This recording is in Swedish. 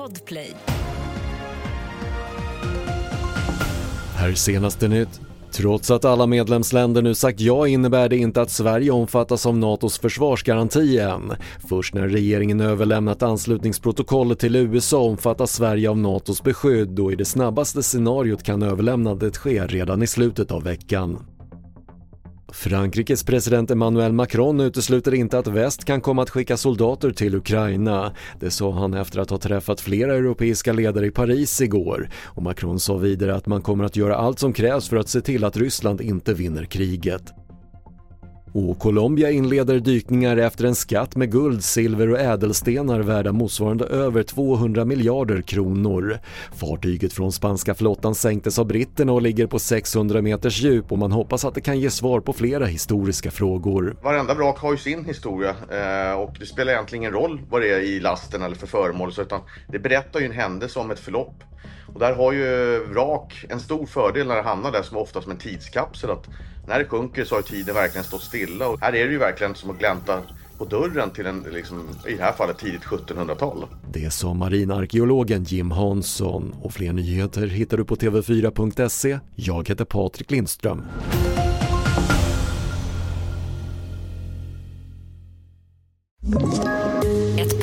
Podplay. Här senaste nytt. Trots att alla medlemsländer nu sagt ja innebär det inte att Sverige omfattas av NATOs försvarsgaranti än. Först när regeringen överlämnat anslutningsprotokollet till USA omfattas Sverige av NATOs beskydd och i det snabbaste scenariot kan överlämnandet ske redan i slutet av veckan. Frankrikes president Emmanuel Macron utesluter inte att väst kan komma att skicka soldater till Ukraina. Det sa han efter att ha träffat flera europeiska ledare i Paris igår. Och Macron sa vidare att man kommer att göra allt som krävs för att se till att Ryssland inte vinner kriget. Och Colombia inleder dykningar efter en skatt med guld, silver och ädelstenar värda motsvarande över 200 miljarder kronor. Fartyget från spanska flottan sänktes av britterna och ligger på 600 meters djup och man hoppas att det kan ge svar på flera historiska frågor. Varenda vrak har ju sin historia eh, och det spelar egentligen ingen roll vad det är i lasten eller för föremål utan det berättar ju en händelse om ett förlopp. Och där har ju vrak en stor fördel när det hamnar där som ofta som en tidskapsel att när det sjunker så har tiden verkligen stått stilla och här är det ju verkligen som att glänta på dörren till en, liksom, i det här fallet tidigt 1700-tal. Det sa marinarkeologen Jim Hansson och fler nyheter hittar du på tv4.se. Jag heter Patrik Lindström.